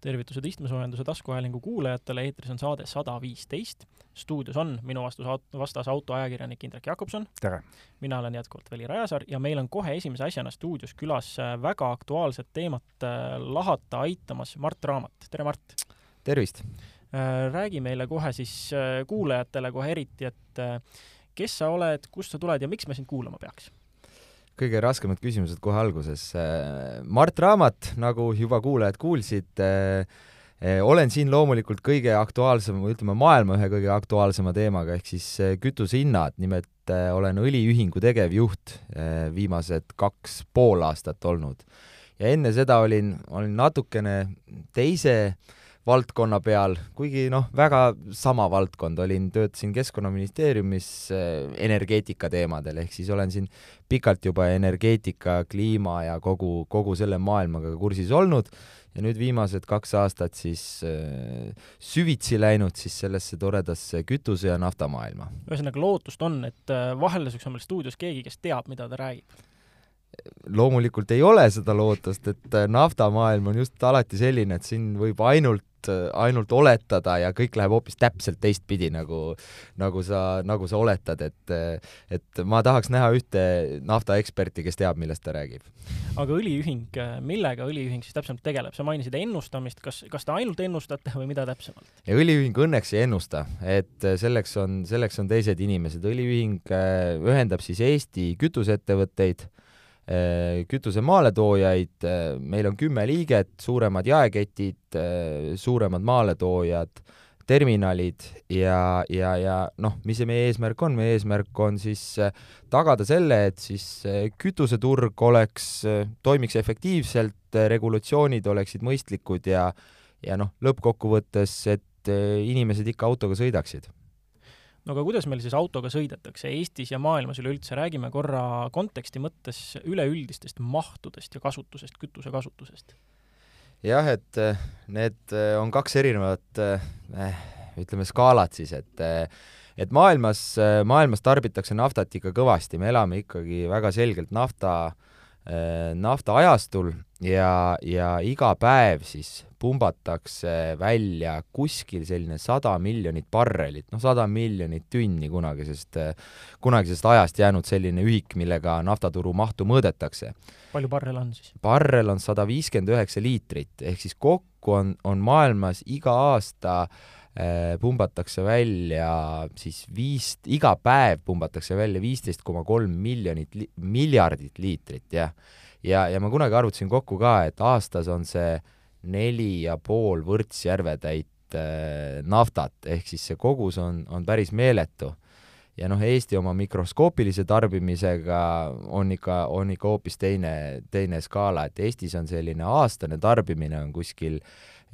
tervitused istmesoojenduse taskuhäälingu kuulajatele, eetris on saade sada viisteist. stuudios on minu vastus, vastas autoajakirjanik Indrek Jakobson. tere! mina olen jätkuvalt Veli Rajasaar ja meil on kohe esimese asjana stuudios külas äh, väga aktuaalset teemat äh, lahata aitamas Mart Raamat. tere, Mart! tervist! Äh, räägi meile kohe siis kuulajatele kohe eriti, et kes sa oled, kust sa tuled ja miks me sind kuulama peaks? Kõige raskemad küsimused kohe alguses. Äh, Mart Raamat, nagu juba kuulajad kuulsid, äh, äh, olen siin loomulikult kõige aktuaalsema, ütleme maailma ühe kõige aktuaalsema teemaga, ehk siis kütusehinnad, nimelt olen õliühingu tegevjuht viimased kaks pool aastat olnud. ja enne seda olin, olin natukene teise äh, valdkonna peal, kuigi noh, väga sama valdkond, olin, töötasin Keskkonnaministeeriumis äh, energeetika teemadel, ehk siis olen siin pikalt juba energeetika, kliima ja kogu, kogu selle maailmaga kursis olnud ja nüüd viimased kaks aastat siis äh, süvitsi läinud siis sellesse toredasse kütuse- ja naftamaailma. ühesõnaga, lootust on, et äh, vahel on meil stuudios keegi, kes teab, mida ta räägib loomulikult ei ole seda lootust, et äh, naftamaailm on just alati selline, et siin võib ainult ainult, ainult oletada ja kõik läheb hoopis täpselt teistpidi, nagu, nagu sa, nagu sa oletad, et, et ma tahaks näha ühte naftaeksperti, kes teab, millest ta räägib. aga õliühing, millega õliühing siis täpsemalt tegeleb, sa mainisid ennustamist, kas, kas te ainult ennustate või mida täpsemalt? õliühing õnneks ei ennusta, et selleks on, selleks on teised inimesed, õliühing äh, ühendab siis Eesti kütuseettevõtteid Äh, kütuse maaletoojaid, äh, meil on kümme liiget, suuremad jaeketid, äh, suuremad maaletoojad, terminalid ja, ja, ja noh, mis see meie eesmärk on, meie eesmärk on siis tagada selle, et siis kütuseturg oleks, toimiks efektiivselt, regulatsioonid oleksid mõistlikud ja ja noh, lõppkokkuvõttes, et inimesed ikka autoga sõidaksid no aga kuidas meil siis autoga sõidetakse? Eestis ja maailmas üleüldse, räägime korra konteksti mõttes üleüldistest mahtudest ja kasutusest, kütuse kasutusest. jah, et eh, need eh, on kaks erinevat eh, ütleme skaalat siis, et et maailmas, maailmas tarbitakse naftat ikka kõvasti, me elame ikkagi väga selgelt nafta, naftaajastul ja, ja iga päev siis pumbatakse välja kuskil selline sada miljonit barrelit, noh, sada miljonit tünni kunagisest, kunagisest ajast jäänud selline ühik, millega naftaturu mahtu mõõdetakse. palju barrel on siis? barrel on sada viiskümmend üheksa liitrit, ehk siis kokku on, on maailmas iga aasta äh, pumbatakse välja siis viis, iga päev pumbatakse välja viisteist koma kolm miljonit miljardit liitrit, jah. Ja, ja, ma kunagi arvutasin kokku ka, et aastas on see neli ja pool võrdsjärvetäit äh, naftat, ehk siis see kogus on, on päris meeletu. ja noh, Eesti oma mikroskoopilise tarbimisega on ikka, on ikka hoopis teine, teine skaala, et Eestis on selline aastane tarbimine on kuskil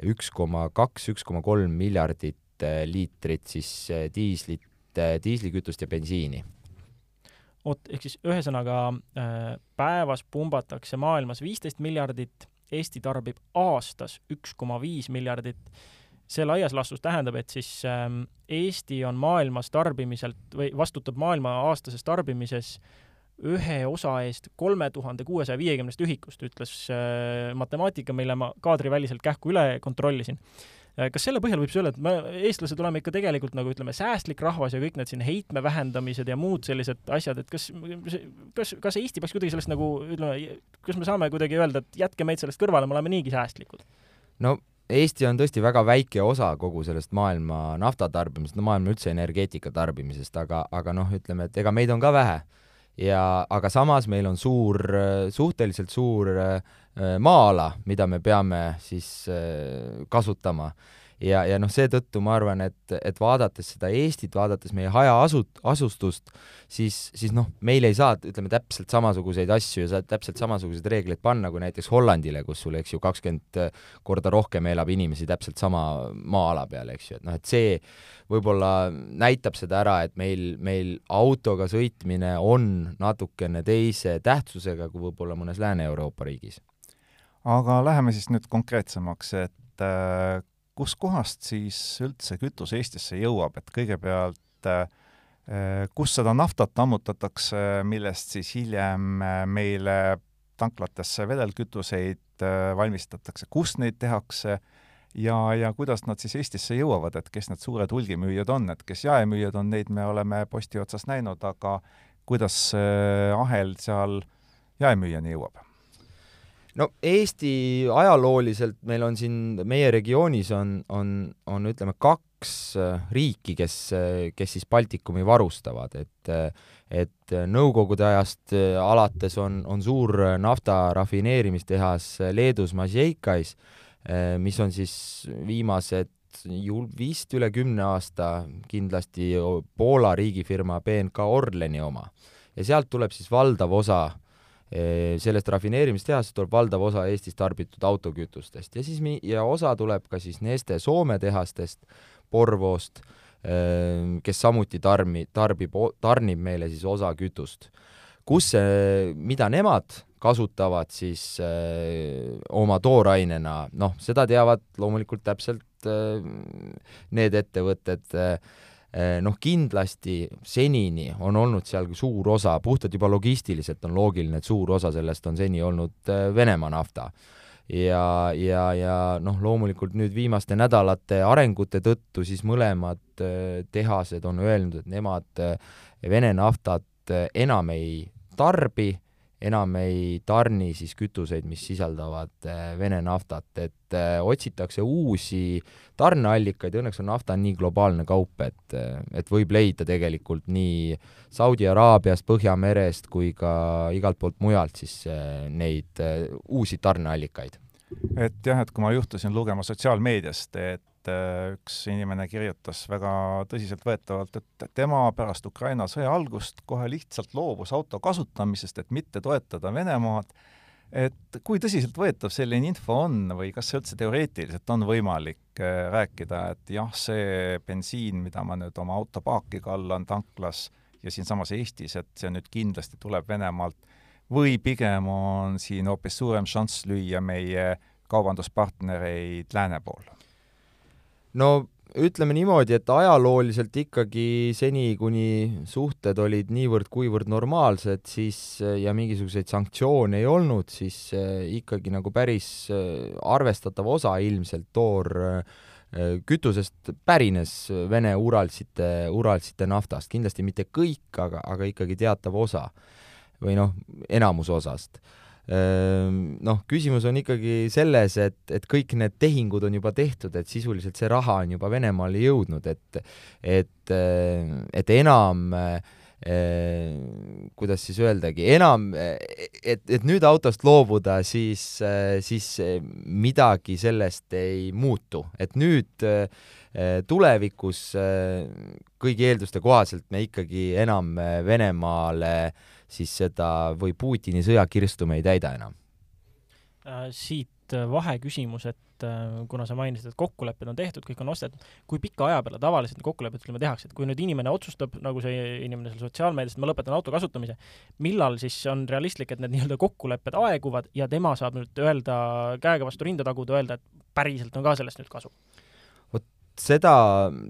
üks koma kaks, üks koma kolm miljardit äh, liitrit siis äh, diislit, diislikütust ja bensiini oot, ehk siis ühesõnaga päevas pumbatakse maailmas viisteist miljardit Eesti tarbib aastas üks koma viis miljardit. see laias laastus tähendab, et siis ähm, Eesti on maailmas tarbimiselt või vastutab maailma aastases tarbimises ühe osa eest kolme tuhande kuuesaja viiekümnest ühikust, ütles äh, matemaatika, mille ma kaadriväliselt kähku üle kontrollisin Äh, kas selle põhjal võib siis öelda, et me, eestlased, oleme ikka tegelikult nagu ütleme, säästlik rahvas ja kõik need siin heitme vähendamised ja muud sellised asjad, et kas, kas, kas Eesti peaks kuidagi sellest nagu ütleme, kas me saame kuidagi öelda, et jätke meid sellest kõrvale, me oleme niigi säästlikud? no Eesti on tõesti väga väike osa kogu sellest maailma naftatarbimisest, no maailma üldse energeetika tarbimisest, aga, aga noh, ütleme, et ega meid on ka vähe. Ja aga samas meil on suur, suhteliselt suur äh, maa-ala, mida me peame siis äh, kasutama. Ja, ja noh, seetõttu ma arvan, et, et vaadates seda Eestit, vaadates meie hajaasut-, asustust, siis, siis noh, meil ei saa, ütleme, täpselt samasuguseid asju ja saad täpselt samasuguseid reegleid panna kui näiteks Hollandile, kus sul, eks ju, kakskümmend korda rohkem elab inimesi täpselt sama maa-ala peal, eks ju, et noh, et see võib-olla näitab seda ära, et meil, meil autoga sõitmine on natukene teise tähtsusega kui võib-olla mõnes Lääne-Euroopa riigis. Aga läheme siis nüüd konkreetsemaks, et äh, kuskohast siis üldse kütus Eestisse jõuab, et kõigepealt äh, kus seda naftat ammutatakse, millest siis hiljem äh, meile tanklatesse vedelkütuseid äh, valmistatakse, kus neid tehakse? Ja, ja kuidas nad siis Eestisse jõuavad, et kes need suured hulgimüüjad on, et kes jaemüüjad on, neid me oleme posti otsas näinud, aga kuidas ahel seal jaemüüjani jõuab? No Eesti ajalooliselt meil on siin, meie regioonis on, on, on ütleme, kaks äh, riiki, kes, kes siis Baltikumi varustavad, et et Nõukogude ajast alates on, on suur nafta rafineerimistehas Leedus Mažeikais, mis on siis viimased ju vist üle kümne aasta kindlasti Poola riigifirma BNK Orleni oma. ja sealt tuleb siis valdav osa Eh, sellest rafineerimistehasest tuleb valdav osa Eestis tarbitud autokütustest ja siis mi-, ja osa tuleb ka siis Neste Soome tehastest, Porvoost, eh, kes samuti tarmi-, tarbib, tarnib meile siis osa kütust. kus see, mida nemad kasutavad siis öö, eh, oma toorainena, noh, seda teavad loomulikult täpselt öö, need ettevõtted noh, kindlasti senini on olnud seal suur osa, puhtalt juba logistiliselt on loogiline, et suur osa sellest on seni olnud eh, Venemaa nafta. ja, ja, ja noh, loomulikult nüüd viimaste nädalate arengute tõttu siis mõlemad eh, tehased on öelnud, et nemad Vene naftat enam ei tarbi enam ei tarni siis kütuseid, mis sisaldavad äh, Vene naftat, et äh, otsitakse uusi tarneallikaid õnneks on nafta nii globaalne kaup, et, äh, et võib leida tegelikult nii Saudi Araabiast, Põhjamerest kui ka igalt poolt mujalt siis neid uusi tarneallikaid. et jah, et kui ma juhtusin lugema sotsiaalmeediast, et et äh, üks inimene kirjutas väga tõsiseltvõetavalt, et tema pärast Ukraina sõja algust kohe lihtsalt loobus auto kasutamisest, et mitte toetada Venemaad, et kui tõsiseltvõetav selline info on või kas see üldse teoreetiliselt on võimalik äh, rääkida, et jah, see bensiin, mida ma nüüd oma auto paaki kallan tanklas ja siinsamas Eestis, et see nüüd kindlasti tuleb Venemaalt, või pigem on siin hoopis suurem šanss lüüa meie kaubanduspartnereid lääne poole? No ütleme niimoodi, et ajalooliselt ikkagi seni, kuni suhted olid niivõrd-kuivõrd normaalsed, siis ja mingisuguseid sanktsioone ei olnud, siis eh, ikkagi nagu päris eh, arvestatav osa ilmselt toor eh, kütusest pärines Vene Uralsite, Uralsite naftast, kindlasti mitte kõik, aga, aga ikkagi teatav osa või noh, enamus osast noh, küsimus on ikkagi selles, et, et kõik need tehingud on juba tehtud, et sisuliselt see raha on juba Venemaale jõudnud, et et, et enam eh, kuidas siis öeldagi, enam, et, et nüüd autost loobuda, siis, siis midagi sellest ei muutu, et nüüd tulevikus kõigi eelduste kohaselt me ikkagi enam Venemaale äh, siis seda või Putini sõjakirstu me ei täida enam. Äh, siit äh, vaheküsimus, et äh, kuna sa mainisid, et kokkulepped on tehtud, kõik on ostetud, kui pika aja peale tavaliselt need kokkulepped, ütleme, tehakse, et kui nüüd inimene otsustab, nagu see inimene seal sotsiaalmeedias, et ma lõpetan auto kasutamise, millal siis on realistlik, et need nii-öelda kokkulepped aeguvad ja tema saab nüüd öelda, käega vastu rinda taguda, öelda, et päriselt on ka sellest nüüd kasu? Seda,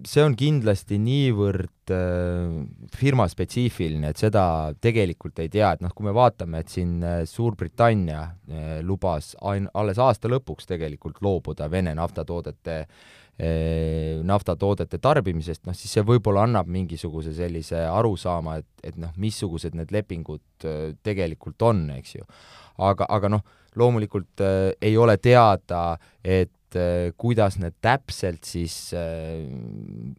see on kindlasti niivõrd äh, firmaspetsiifiline, et seda tegelikult ei tea, et noh, kui me vaatame, et siin äh, Suurbritannia äh, lubas ain-, alles aasta lõpuks tegelikult loobuda Vene naftatoodete äh, naftatoodete tarbimisest, noh siis see võib-olla annab mingisuguse sellise arusaama, et, et noh, missugused need lepingud äh, tegelikult on, eks ju. aga, aga noh, loomulikult äh, ei ole teada, et et äh, kuidas need täpselt siis äh,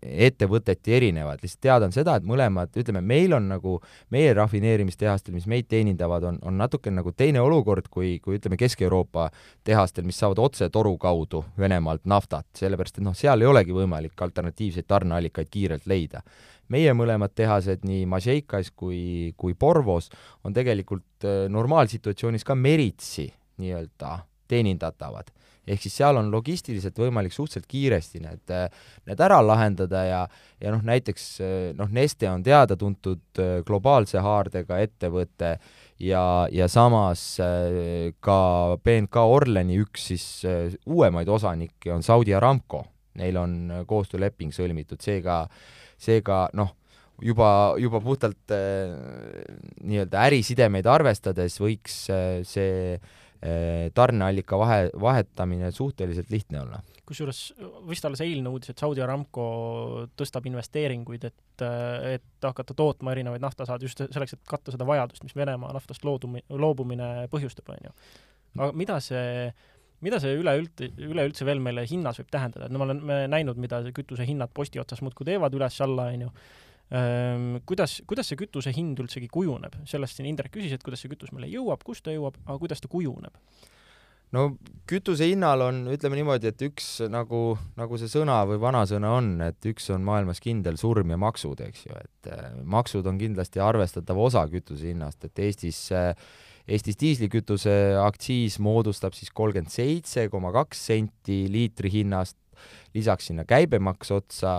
ettevõteti erinevad, lihtsalt teada on seda, et mõlemad, ütleme, meil on nagu, meie rafineerimistehastel, mis meid teenindavad, on, on natuke nagu teine olukord kui, kui ütleme, Kesk-Euroopa tehastel, mis saavad otse toru kaudu Venemaalt naftat, sellepärast et noh, seal ei olegi võimalik alternatiivseid tarneallikaid kiirelt leida. Meie mõlemad tehased, nii Mažeikas kui, kui Porvos, on tegelikult äh, normaalsituatsioonis ka meritsi nii-öelda teenindatavad ehk siis seal on logistiliselt võimalik suhteliselt kiiresti need, need ära lahendada ja, ja noh, näiteks noh, Neste on teada-tuntud globaalse haardega ettevõte ja, ja samas ka BNK Orleni üks siis uuemaid osanikke on Saudi Aramco, neil on koostööleping sõlmitud, seega, seega noh, juba, juba puhtalt äh, nii-öelda ärisidemeid arvestades võiks äh, see tarneallika vahe, vahetamine suhteliselt lihtne olla. kusjuures vist alles eilne uudis, et Saudi Aramco tõstab investeeringuid, et, et hakata tootma erinevaid naftasaadi just selleks, et katta seda vajadust, mis Venemaa naftast loodumi-, loobumine põhjustab, on ju. aga mida see mida see üleüldse, üleüldse veel meile hinnas võib tähendada, et no me oleme näinud, mida kütuse hinnad posti otsas muudkui teevad üles-alla, on ju, kuidas, kuidas see kütuse hind üldsegi kujuneb, sellest siin Indrek küsis, et kuidas see kütus meile jõuab, kust ta jõuab, aga kuidas ta kujuneb? no kütuse hinnal on, ütleme niimoodi, et üks nagu, nagu see sõna või vanasõna on, et üks on maailmas kindel surm ja maksud, eks ju, et äh, maksud on kindlasti arvestatav osa kütuse hinnast, et Eestis äh, Eestis diislikütuse aktsiis moodustab siis kolmkümmend seitse koma kaks senti liitri hinnast, lisaks sinna käibemaks otsa,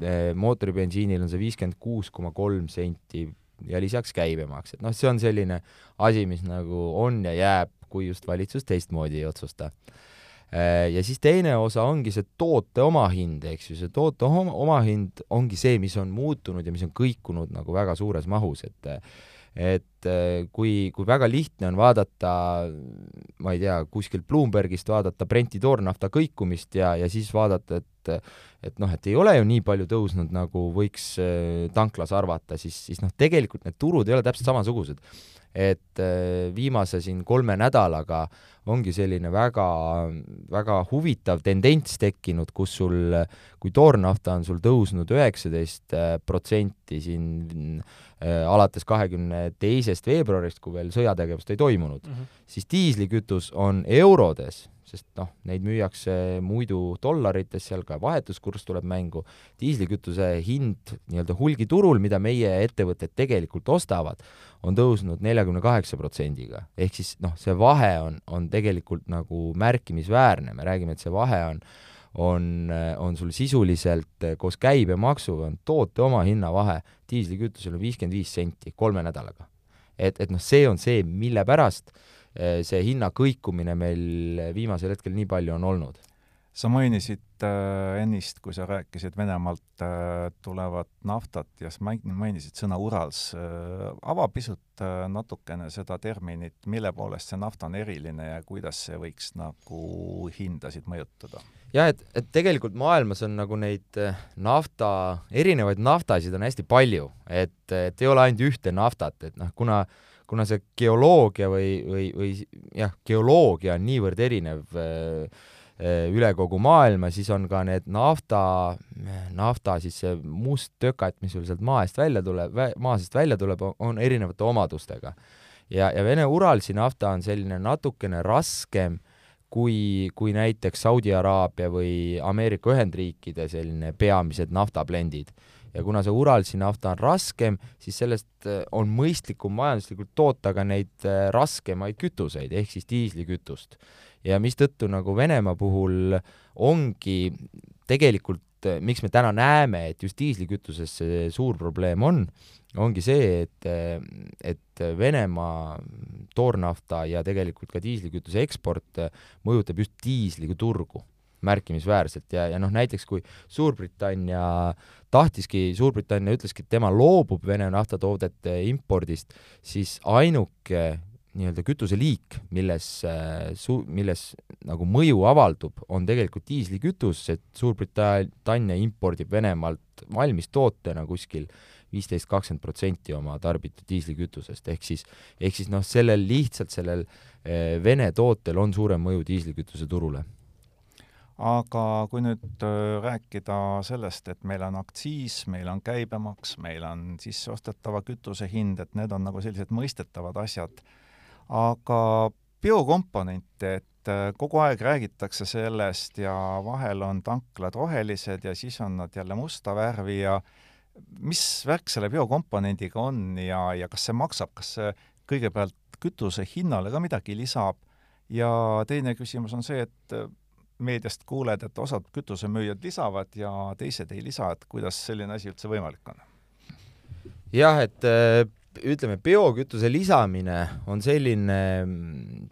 eh, mootoribensiinil on see viiskümmend kuus koma kolm senti ja lisaks käibemaks, et noh, see on selline asi, mis nagu on ja jääb, kui just valitsus teistmoodi ei otsusta. Eh, ja siis teine osa ongi see toote omahind, eks ju, see toote omahind ongi see, mis on muutunud ja mis on kõikunud nagu väga suures mahus, et et äh, kui, kui väga lihtne on vaadata, ma ei tea, kuskilt Bloombergist vaadata Brenti toornafta kõikumist ja, ja siis vaadata, et et noh, et ei ole ju nii palju tõusnud, nagu võiks äh, tanklas arvata, siis, siis noh, tegelikult need turud ei ole täpselt samasugused. Et äh, viimase siin kolme nädalaga ongi selline väga, väga huvitav tendents tekkinud, kus sul, kui toornafta on sul tõusnud üheksateist protsenti siin Äh, alates kahekümne teisest veebruarist, kui veel sõjategevust ei toimunud mm, -hmm. siis diislikütus on eurodes, sest noh, neid müüakse muidu dollarites, seal ka vahetuskurss tuleb mängu, diislikütuse hind nii-öelda hulgiturul, mida meie ettevõtted tegelikult ostavad, on tõusnud neljakümne kaheksa protsendiga. ehk siis noh, see vahe on, on tegelikult nagu märkimisväärne, me räägime, et see vahe on on, on sul sisuliselt eh, koos käibemaksuga on toote omahinna vahe diislikütusel on viiskümmend viis senti kolme nädalaga. et, et noh, see on see, mille pärast eh, see hinna kõikumine meil viimasel hetkel nii palju on olnud sa mainisid äh, ennist, kui sa rääkisid Venemaalt äh, tulevat naftat ja sa mainisid sõna Urals äh,. ava pisut äh, natukene seda terminit, mille poolest see nafta on eriline ja kuidas see võiks nagu hindasid mõjutada? jah, et, et tegelikult maailmas on nagu neid äh, nafta, erinevaid naftasid on hästi palju, et, et ei ole ainult ühte naftat, et noh, kuna kuna see geoloogia või, või, või jah, geoloogia on niivõrd erinev äh, Eh, üle kogu maailma, siis on ka need nafta, nafta siis see must tökat, mis sul sealt maa eest välja tuleb, maa seest välja tuleb, on erinevate omadustega. ja, ja Vene Uralsi nafta on selline natukene raskem kui, kui näiteks Saudi Araabia või Ameerika Ühendriikide selline peamised naftablendid. Ja kuna see Uralsi nafta on raskem, siis sellest eh, on mõistlikum majanduslikult toota ka neid eh, raskemaid kütuseid ehk siis diislikütust. Ja mistõttu nagu Venemaa puhul ongi tegelikult, miks me täna näeme, et just diislikütuses see suur probleem on, ongi see, et, et Venemaa toornafta ja tegelikult ka diislikütuse eksport mõjutab just diisliturgu märkimisväärselt. Ja, ja noh, näiteks kui Suurbritannia tahtiski, Suurbritannia ütleski, et tema loobub Vene naftatoodete impordist, siis ainuke nii-öelda kütuseliik, milles äh, su-, milles nagu mõju avaldub, on tegelikult diislikütus, et Suurbritannia impordib Venemaalt valmistootena kuskil viisteist, kakskümmend protsenti oma tarbitud diislikütusest, ehk siis, ehk siis noh, sellel lihtsalt, sellel äh, Vene tootel on suurem mõju diislikütuse turule. Aga kui nüüd äh, rääkida sellest, et meil on aktsiis, meil on käibemaks, meil on sisseostetava kütuse hind, et need on nagu sellised mõistetavad asjad aga biokomponente, et äh, kogu aeg räägitakse sellest ja vahel on tanklad rohelised ja siis on nad jälle musta värvi ja mis värk selle biokomponendiga on ja, ja kas see maksab, kas see kõigepealt kütuse hinnale ka midagi lisab ja teine küsimus on see, et äh, meediast kuuled, et osad kütusemüüjad lisavad ja teised ei lisa, et kuidas selline asi üldse võimalik on? jah, et äh, ütleme, biokütuse lisamine on selline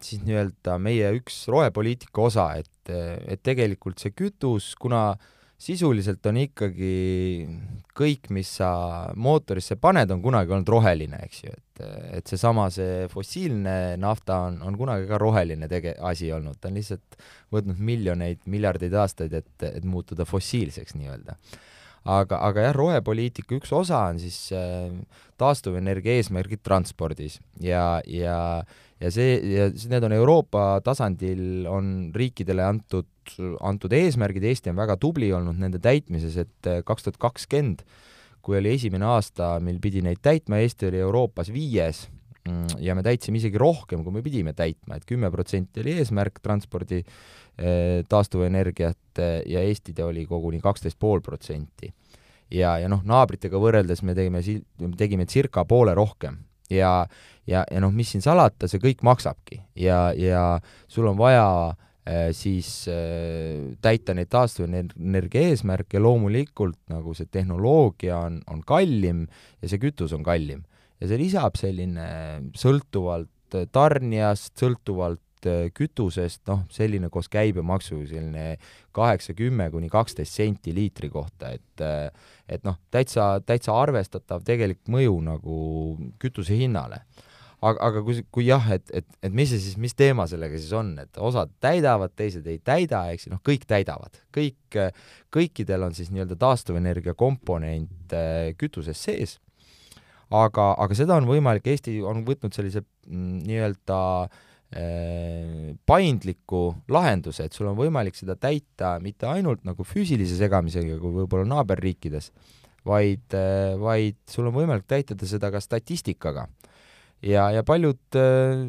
siis nii-öelda meie üks rohepoliitika osa, et, et tegelikult see kütus, kuna sisuliselt on ikkagi kõik, mis sa mootorisse paned, on kunagi olnud roheline, eks ju, et, et seesama, see fossiilne nafta on, on kunagi ka roheline tege-, asi olnud, ta on lihtsalt võtnud miljoneid, miljardeid aastaid, et, et muutuda fossiilseks nii-öelda aga, aga jah, rohepoliitika üks osa on siis äh, taastuvenergia eesmärgid transpordis. Ja, ja ja see, ja need on Euroopa tasandil, on riikidele antud, antud eesmärgid, Eesti on väga tubli olnud nende täitmises, et äh, kaks tuhat kakskümmend, kui oli esimene aasta, mil pidi neid täitma, Eesti oli Euroopas viies mm, ja me täitsime isegi rohkem, kui me pidime täitma. Et, et kümme protsenti oli eesmärk transpordi äh, taastuvenergiat äh, ja Eesti oli koguni kaksteist pool protsenti. Ja, ja noh, naabritega võrreldes me tegime, tegime circa poole rohkem. Ja, ja, ja noh, mis siin salata, see kõik maksabki. Ja, ja sul on vaja äh, siis äh, täita neid taastuvenergia eesmärke, loomulikult nagu see tehnoloogia on, on kallim ja see kütus on kallim. ja see lisab selline sõltuvalt tarnijast, sõltuvalt Äh, kütusest, noh, selline koos käibemaksu selline kaheksa, kümme kuni kaksteist senti liitri kohta, et äh, et noh, täitsa, täitsa arvestatav tegelik mõju nagu kütuse hinnale. aga, aga kui, kui jah, et, et, et mis see siis, mis teema sellega siis on, et osad täidavad, teised ei täida, eks ju, noh, kõik täidavad, kõik, kõikidel on siis nii-öelda taastuvenergia komponent äh, kütuses sees, aga, aga seda on võimalik, Eesti on võtnud sellise mm, nii-öelda Äh, paindliku lahenduse, et sul on võimalik seda täita mitte ainult nagu füüsilise segamisega, kui võib-olla naaberriikides, vaid, äh, vaid sul on võimalik täita seda ka statistikaga. ja, ja paljud äh,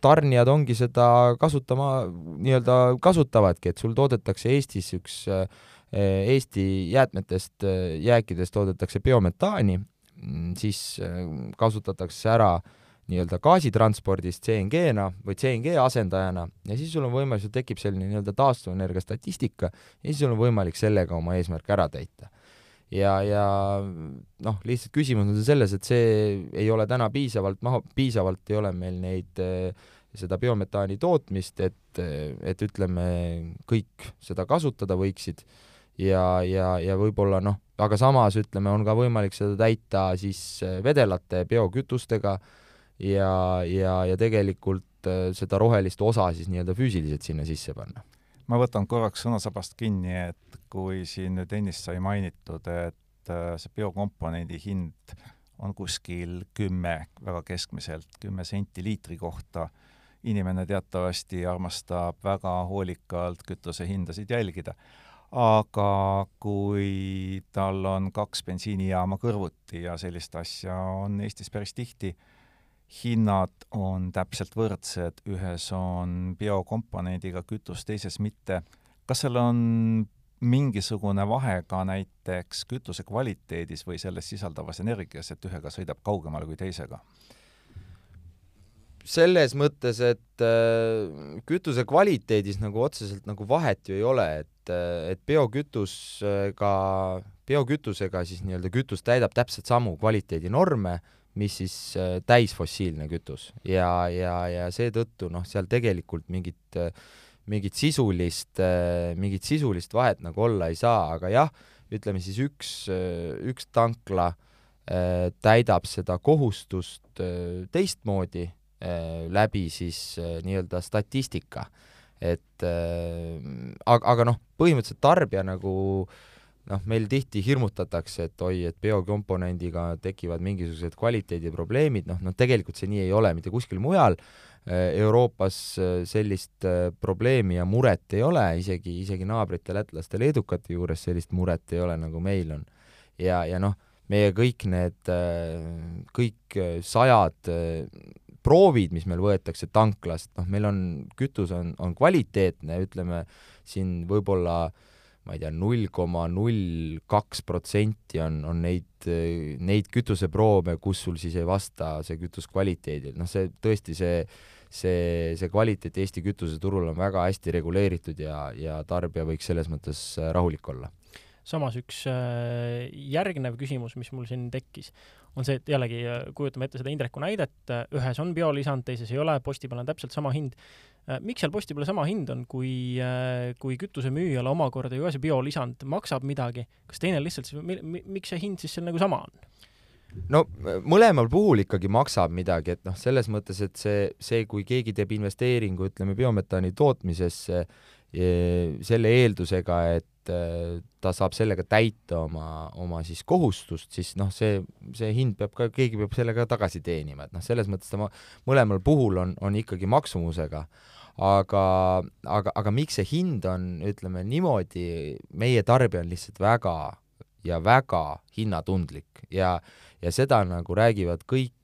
tarnijad ongi seda kasutama, nii-öelda kasutavadki, et sul toodetakse Eestis üks Eesti jäätmetest, jääkidest toodetakse biometaani, mm, siis kasutatakse ära äh, nii-öelda gaasitranspordist CNG-na või CNG asendajana ja siis sul on võimalik, sul tekib selline nii-öelda taastuvenergia statistika ja siis sul on võimalik sellega oma eesmärk ära täita. ja, ja noh, lihtsalt küsimus on selles, et see ei ole täna piisavalt maha, piisavalt ei ole meil neid seda biometaani tootmist, et, et ütleme, kõik seda kasutada võiksid ja, ja, ja võib-olla noh, aga samas ütleme, on ka võimalik seda täita siis vedelate biokütustega ja, ja, ja tegelikult äh, seda rohelist osa siis nii-öelda füüsiliselt sinna sisse panna. ma võtan korraks sõnasabast kinni, et kui siin nüüd ennist sai mainitud, et äh, see biokomponendi hind on kuskil kümme, väga keskmiselt kümme senti liitri kohta, inimene teatavasti armastab väga hoolikalt kütuse hindasid jälgida aga kui tal on kaks bensiinijaama kõrvuti ja sellist asja on Eestis päris tihti, hinnad on täpselt võrdsed, ühes on biokomponendiga kütus, teises mitte. kas seal on mingisugune vahe ka näiteks kütuse kvaliteedis või selles sisaldavas energias, et ühega sõidab kaugemale kui teisega? selles mõttes, et äh, kütuse kvaliteedis nagu otseselt nagu vahet ju ei ole, et, äh, et biokütusega, biokütusega siis nii-öelda kütus täidab täpselt samu kvaliteedinorme mis siis äh, täisfossiilne kütus ja, ja, ja seetõttu noh, seal tegelikult mingit, mingit sisulist, äh, mingit sisulist vahet nagu olla ei saa, aga jah, ütleme siis üks, üks tankla äh, täidab seda kohustust teistmoodi läbi siis nii-öelda statistika. et aga, aga noh, põhimõtteliselt tarbija nagu äh, noh, meil tihti hirmutatakse, et oi, et biokomponendiga tekivad mingisugused kvaliteediprobleemid, noh, no tegelikult see nii ei ole mitte kuskil mujal. Äh, Euroopas äh, sellist äh, probleemi ja muret ei ole, isegi, isegi naabrite lätlaste, leedukate juures sellist muret ei ole, nagu meil on. ja, ja noh, meie kõik need, kõik sajad proovid, mis meil võetakse tanklast, noh, meil on, kütus on, on kvaliteetne, ütleme siin võib-olla äh, ma ei tea, null koma null kaks protsenti on, on neid, neid kütuseproove, kus sul siis ei vasta see kütus kvaliteedile, noh see tõesti, see see, see kvaliteet Eesti kütuseturul on väga hästi reguleeritud ja, ja tarbija võiks selles mõttes rahulik olla. Samas üks äh, järgnev küsimus, mis mul siin tekkis, on see, et jällegi äh, kujutame ette seda Indreku näidet, ühes on biolisand, teises ei ole, posti peal on täpselt sama hind. miks seal posti peal sama hind on, kui, kui kütusemüüjale omakorda ju ka see biolisand maksab midagi, kas teine lihtsalt miks see hind siis seal nagu sama on? no mõlemal puhul ikkagi maksab midagi, et noh, selles mõttes, et see, see, kui keegi teeb investeeringu, ütleme, biometaani tootmisesse selle eeldusega, et ta saab sellega täita oma, oma siis kohustust, siis noh, see, see hind peab ka, keegi peab selle ka tagasi teenima, et noh, selles mõttes ta mõlemal puhul on, on ikkagi maksumusega. Aga, aga, aga miks see hind on, ütleme niimoodi, meie tarbija on lihtsalt väga ja väga hinnatundlik ja, ja seda nagu räägivad kõik,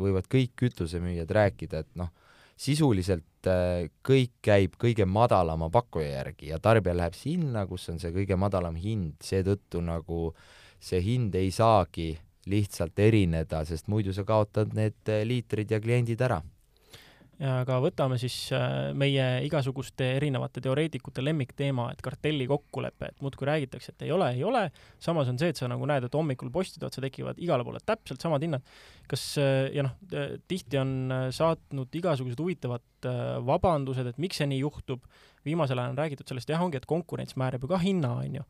võivad kõik kütusemüüjad rääkida, et noh, sisuliselt äh, kõik käib kõige madalama pakkuja järgi ja tarbija läheb sinna, kus on see kõige madalam hind, seetõttu nagu see hind ei saagi lihtsalt erineda, sest muidu sa kaotad need äh, liitrid ja kliendid ära aga võtame siis äh, meie igasuguste erinevate teoreetikute lemmikteema, et kartelli kokkulepe, et muudkui räägitakse, et ei ole, ei ole, samas on see, et sa nagu näed, et hommikul postide otsa tekivad igale poole täpselt samad hinnad. kas, äh, ja noh, tihti on äh, saatnud igasugused huvitavad vabandused, et miks see nii juhtub, viimasel ajal on räägitud sellest, jah, ongi, et konkurents määrab ju ka hinna, on ju.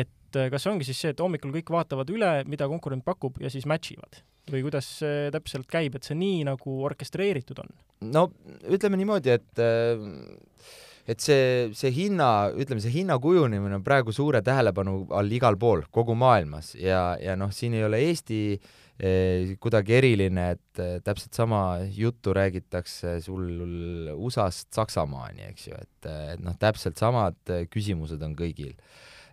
et kas ongi siis see, et hommikul kõik vaatavad üle, mida konkurent pakub ja siis match ivad? Või kuidas see täpselt käib, et see nii nagu orkestreeritud on? no ütleme niimoodi, et äh, et see, see hinna, ütleme, see hinna kujunemine on praegu suure tähelepanu all igal pool, kogu maailmas ja, ja noh, siin ei ole Eesti eh, kuidagi eriline, et eh, täpselt sama juttu räägitakse sul USA-st Saksamaani, eks ju, et, et noh, täpselt samad küsimused on kõigil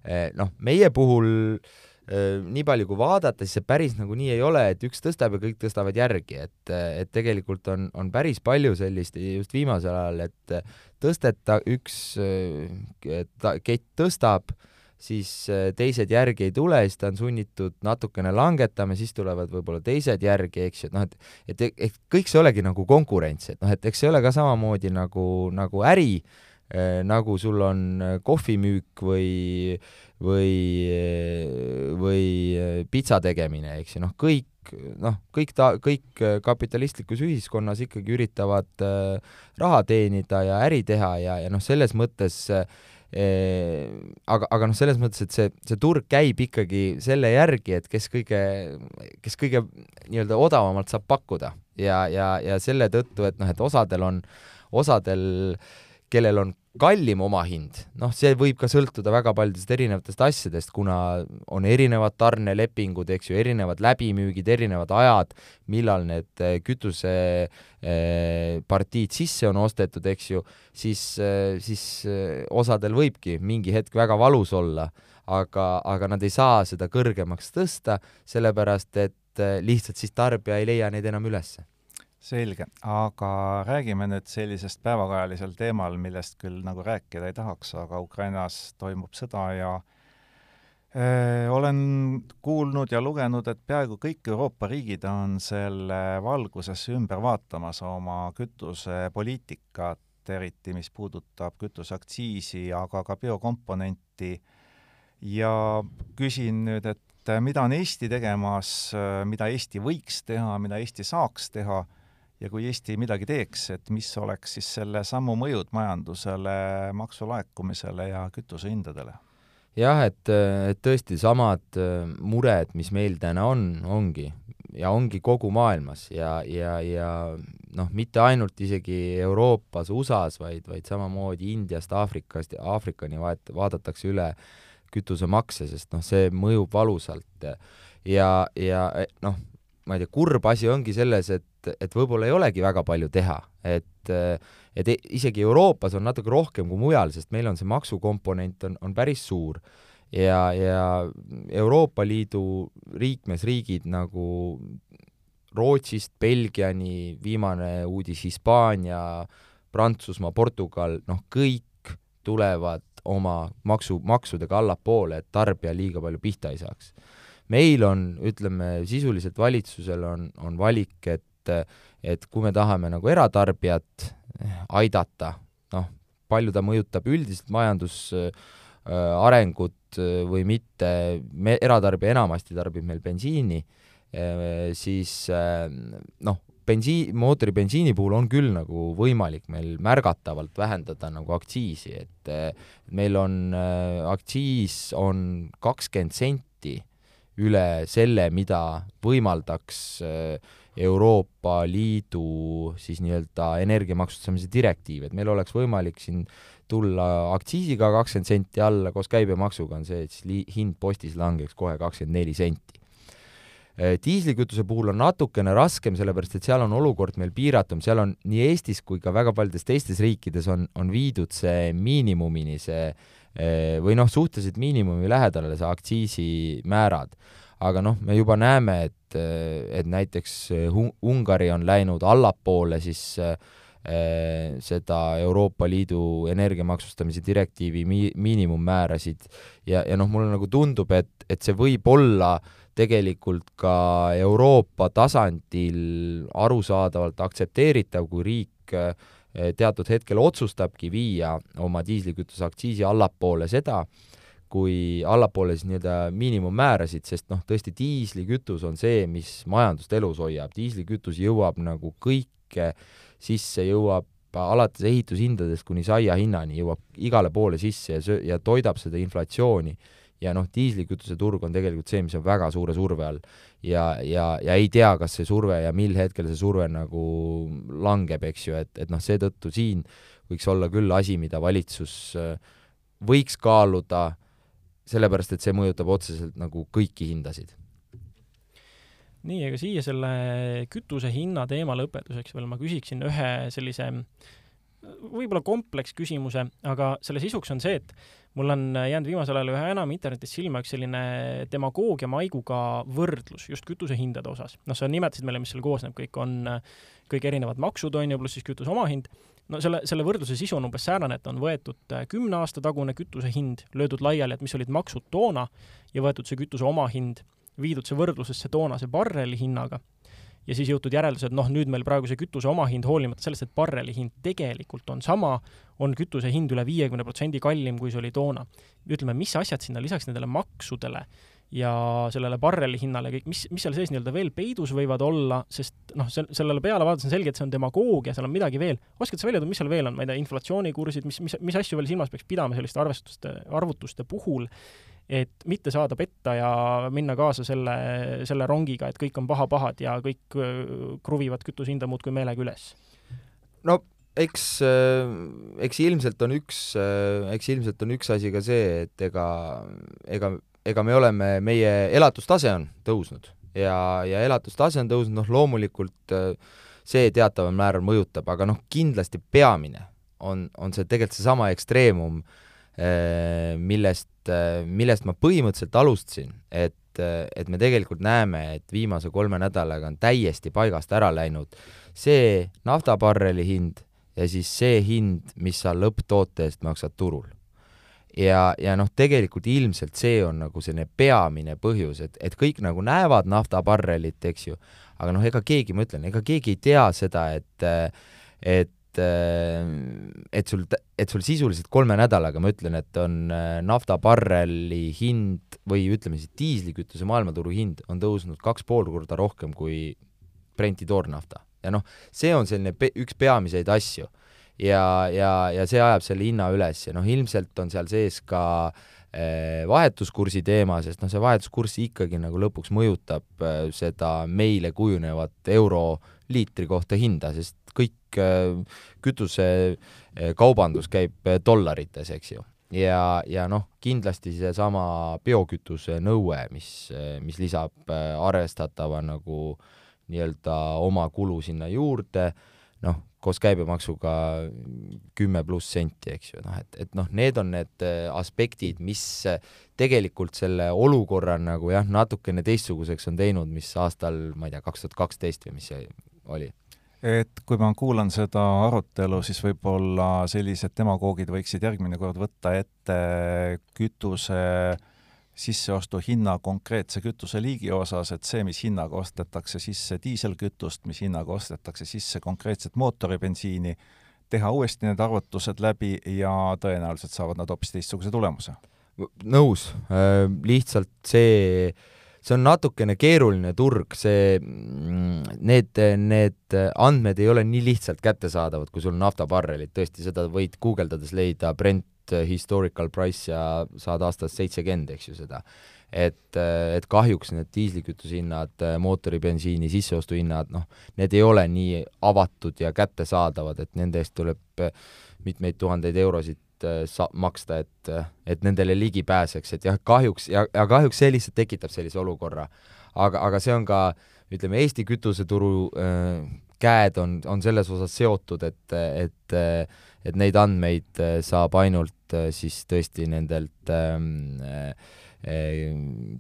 eh,. noh, meie puhul äh, nii palju kui vaadata, siis see päris nagu nii ei ole, et üks tõstab ja kõik tõstavad järgi, et, et tegelikult on, on päris palju sellist just viimasel ajal, et tõsteta üks kett tõstab, siis teised järgi ei tule, siis ta on sunnitud natukene langetama, siis tulevad võib-olla teised järgi, eks ju, et noh, et et, et kõik see olegi nagu konkurents, et noh, et eks see ole ka samamoodi nagu, nagu äri, nagu sul on kohvimüük või või, või pitsa tegemine, eks ju, noh, kõik, noh, kõik ta, kõik kapitalistlikus ühiskonnas ikkagi üritavad äh, raha teenida ja äri teha ja, ja noh, selles mõttes äh, aga, aga noh, selles mõttes, et see, see turg käib ikkagi selle järgi, et kes kõige, kes kõige nii-öelda odavamalt saab pakkuda. Ja, ja, ja selle tõttu, et noh, et osadel on, osadel, kellel on kallim omahind, noh, see võib ka sõltuda väga paljudest erinevatest asjadest, kuna on erinevad tarnelepingud, eks ju, erinevad läbimüügid, erinevad ajad, millal need eh, kütusepartiid sisse on ostetud, eks ju, siis, eh, siis eh, osadel võibki mingi hetk väga valus olla, aga, aga nad ei saa seda kõrgemaks tõsta, sellepärast et lihtsalt siis tarbija ei leia neid enam ülesse selge, aga räägime nüüd sellisest päevakajalisel teemal, millest küll nagu rääkida ei tahaks, aga Ukrainas toimub sõda ja öö, äh, olen kuulnud ja lugenud, et peaaegu kõik Euroopa riigid on selle valguses ümber vaatamas oma kütusepoliitikat, eriti mis puudutab kütuseaktsiisi, aga ka biokomponenti, ja küsin nüüd, et mida on Eesti tegemas, mida Eesti võiks teha, mida Eesti saaks teha ja kui Eesti midagi teeks, et mis oleks siis selle sammu mõjud majandusele, maksulaekumisele ja kütusehindadele? jah, et, et tõesti samad äh, mured, mis meil täna on, ongi ja ongi kogu maailmas ja, ja, ja noh, mitte ainult isegi Euroopas, USA-s, vaid, vaid samamoodi Indiast, Aafrikast, Aafrikani vaat-, vaadatakse üle kütusemakse, sest noh, see mõjub valusalt ja, ja noh, ma ei tea, kurb asi ongi selles, et, et võib-olla ei olegi väga palju teha, et et e-, isegi Euroopas on natuke rohkem kui mujal, sest meil on see maksukomponent on, on päris suur. Ja, ja Euroopa Liidu liikmesriigid nagu Rootsist Belgiani, viimane uudis Hispaania, Prantsusmaa, Portugal, noh, kõik tulevad oma maksu, maksudega allapoole, et tarbija liiga palju pihta ei saaks meil on, ütleme, sisuliselt valitsusel on, on valik, et et kui me tahame nagu eratarbijat aidata, noh, palju ta mõjutab üldiselt majandusarengut äh, või mitte, me, eratarbija enamasti tarbib meil bensiini, äh, siis noh, bensiin, mootori bensiini puhul on küll nagu võimalik meil märgatavalt vähendada nagu aktsiisi, et meil on, aktsiis on kakskümmend senti üle selle, mida võimaldaks Euroopa Liidu siis nii-öelda energiamaksustamise direktiiv, et meil oleks võimalik siin tulla aktsiisiga kakskümmend senti alla, koos käibemaksuga on see, et siis li-, hind postis langeks kohe kakskümmend neli senti. Äh, diislikütuse puhul on natukene raskem, sellepärast et seal on olukord meil piiratum, seal on nii Eestis kui ka väga paljudes teistes riikides on, on viidud see miinimumini, see äh, või noh, suhteliselt miinimumi lähedale see aktsiisimäärad. aga noh, me juba näeme, et, et näiteks Ungari on läinud allapoole siis äh, Eh, seda Euroopa Liidu energiamaksustamise direktiivi mi-, miinimummäärasid ja, ja noh, mulle nagu tundub, et, et see võib olla tegelikult ka Euroopa tasandil arusaadavalt aktsepteeritav, kui riik eh, teatud hetkel otsustabki viia oma diislikütuse aktsiisi allapoole seda, kui allapoole siis nii-öelda miinimummäärasid, sest noh, tõesti diislikütus on see, mis majandust elus hoiab, diislikütus jõuab nagu kõike sisse, jõuab alates ehitushindadest kuni saia hinnani, jõuab igale poole sisse ja söö- ja toidab seda inflatsiooni. Ja noh, diislikütuse turg on tegelikult see, mis on väga suure surve all. ja, ja, ja ei tea, kas see surve ja mil hetkel see surve nagu langeb, eks ju, et, et noh, seetõttu siin võiks olla küll asi, mida valitsus äh, võiks kaaluda, sellepärast et see mõjutab otseselt nagu kõiki hindasid nii, aga siia selle kütuse hinna teema lõpetuseks veel ma küsiksin ühe sellise võib-olla kompleksküsimuse, aga selle sisuks on see, et mul on jäänud viimasel ajal üha enam internetis silma üks selline demagoogia maiguga võrdlus just kütusehindade osas. noh, sa nimetasid meile, mis seal koosneb, kõik on, kõik erinevad maksud on ju, pluss siis kütuse omahind. no selle, selle võrdluse sisu on umbes säärane, et on võetud kümne aasta tagune kütuse hind, löödud laiali, et mis olid maksud toona ja võetud see kütuse omahind viidud see võrdlusesse toonase barreli hinnaga ja siis jõutud järeldused, noh, nüüd meil praegu see kütuse omahind, hoolimata sellest, et barreli hind tegelikult on sama, on kütuse hind üle viiekümne protsendi kallim, kui see oli toona. ütleme, mis asjad sinna lisaks nendele maksudele ja sellele barreli hinnale kõik, mis, mis seal sees nii-öelda veel peidus võivad olla, sest noh, sel-, sellele peale vaadates on selge, et see on demagoogia, seal on midagi veel. oskad sa välja tuua, mis seal veel on, ma ei tea, inflatsioonikursid, mis, mis, mis asju veel silmas peaks pidama selliste arvestuste, arvutuste puhul, et mitte saada petta ja minna kaasa selle, selle rongiga, et kõik on paha-pahad ja kõik kruvivad kütusehinda muudkui meelega üles? no eks, eks ilmselt on üks, eks ilmselt on üks asi ka see, et ega, ega, ega me oleme, meie elatustase on tõusnud ja, ja elatustase on tõusnud, noh loomulikult see teataval määral mõjutab, aga noh, kindlasti peamine on, on see tegelikult seesama ekstreemum, Äh, millest ma põhimõtteliselt alustasin, et, äh, et me tegelikult näeme, et viimase kolme nädalaga on täiesti paigast ära läinud see naftabarreli hind ja siis see hind, mis sa lõpptoote eest maksad turul. ja, ja noh, tegelikult ilmselt see on nagu selline peamine põhjus, et, et kõik nagu näevad naftabarrelit, eks ju, aga noh, ega keegi, ma ütlen, ega keegi ei tea seda, et et Äh, et sul, et sul sisuliselt kolme nädalaga, ma ütlen, et on äh, naftabarreli hind või ütleme siis diislikütuse maailmaturu hind on tõusnud kaks pool korda rohkem kui Brenti toornafta. ja noh, see on selline pe-, üks peamiseid asju. ja, ja, ja see ajab selle hinna üles ja noh, ilmselt on seal sees ka äh, vahetuskursi teema, sest noh, see vahetuskurss ikkagi nagu lõpuks mõjutab äh, seda meile kujunevat euro liitri kohta hinda, sest äh, kütusekaubandus äh, käib äh, dollarites, eks ju. ja, ja noh, kindlasti seesama biokütuse nõue, mis, mis lisab arvestatava nagu nii-öelda oma kulu sinna juurde, noh, koos käibemaksuga kümme pluss senti, eks ju, noh et, et noh, need on need aspektid, mis tegelikult selle olukorra nagu jah, natukene teistsuguseks on teinud, mis aastal, ma ei tea, kaks tuhat kaksteist või mis see oli et kui ma kuulan seda arutelu, siis võib-olla sellised demagoogid võiksid järgmine kord võtta ette kütuse sisseostu hinna konkreetse kütuseliigi osas, et see, mis hinnaga ostetakse sisse diiselkütust, mis hinnaga ostetakse sisse konkreetset mootoribensiini, teha uuesti need arvutused läbi ja tõenäoliselt saavad nad hoopis teistsuguse tulemuse. Nõus, lihtsalt see see on natukene keeruline turg, see, mm, need, need andmed ei ole nii lihtsalt kättesaadavad, kui sul naftabarrelid, tõesti, seda võid guugeldades leida Brent historical price ja saad aastast seitsekümmend, eks ju, seda. et, et kahjuks need diislikütuse hinnad, mootoribensiini sisseostuhinnad, noh, need ei ole nii avatud ja kättesaadavad, et nende eest tuleb mitmeid tuhandeid eurosid sa-, maksta, et, et nendele ligi pääseks, et jah, kahjuks ja, ja kahjuks see lihtsalt tekitab sellise olukorra. aga, aga see on ka, ütleme, Eesti kütuseturu äh, käed on, on selles osas seotud, et, et et neid andmeid äh, saab ainult äh, siis tõesti nendelt ähm, äh,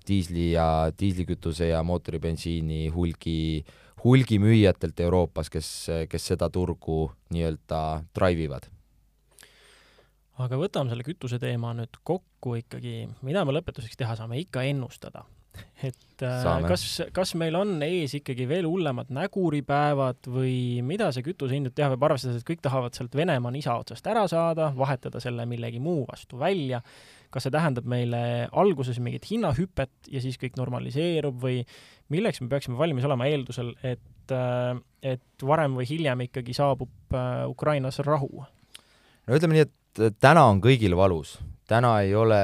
diisli ja, diislikütuse ja mootoribensiini hulgi, hulgimüüjatelt Euroopas, kes, kes seda turgu nii-öelda drive ivad aga võtame selle kütuse teema nüüd kokku ikkagi, mida me lõpetuseks teha saame, ikka ennustada. et äh, saame. kas, kas meil on ees ikkagi veel hullemad näguripäevad või mida see kütuse hind nüüd teha võib, arvestades, et kõik tahavad sealt Venemaa nisa otsast ära saada, vahetada selle millegi muu vastu välja, kas see tähendab meile alguses mingit hinnahüpet ja siis kõik normaliseerub või milleks me peaksime valmis olema eeldusel, et, äh, et varem või hiljem ikkagi saabub äh, Ukrainas rahu? no ütleme nii, et täna on kõigil valus, täna ei ole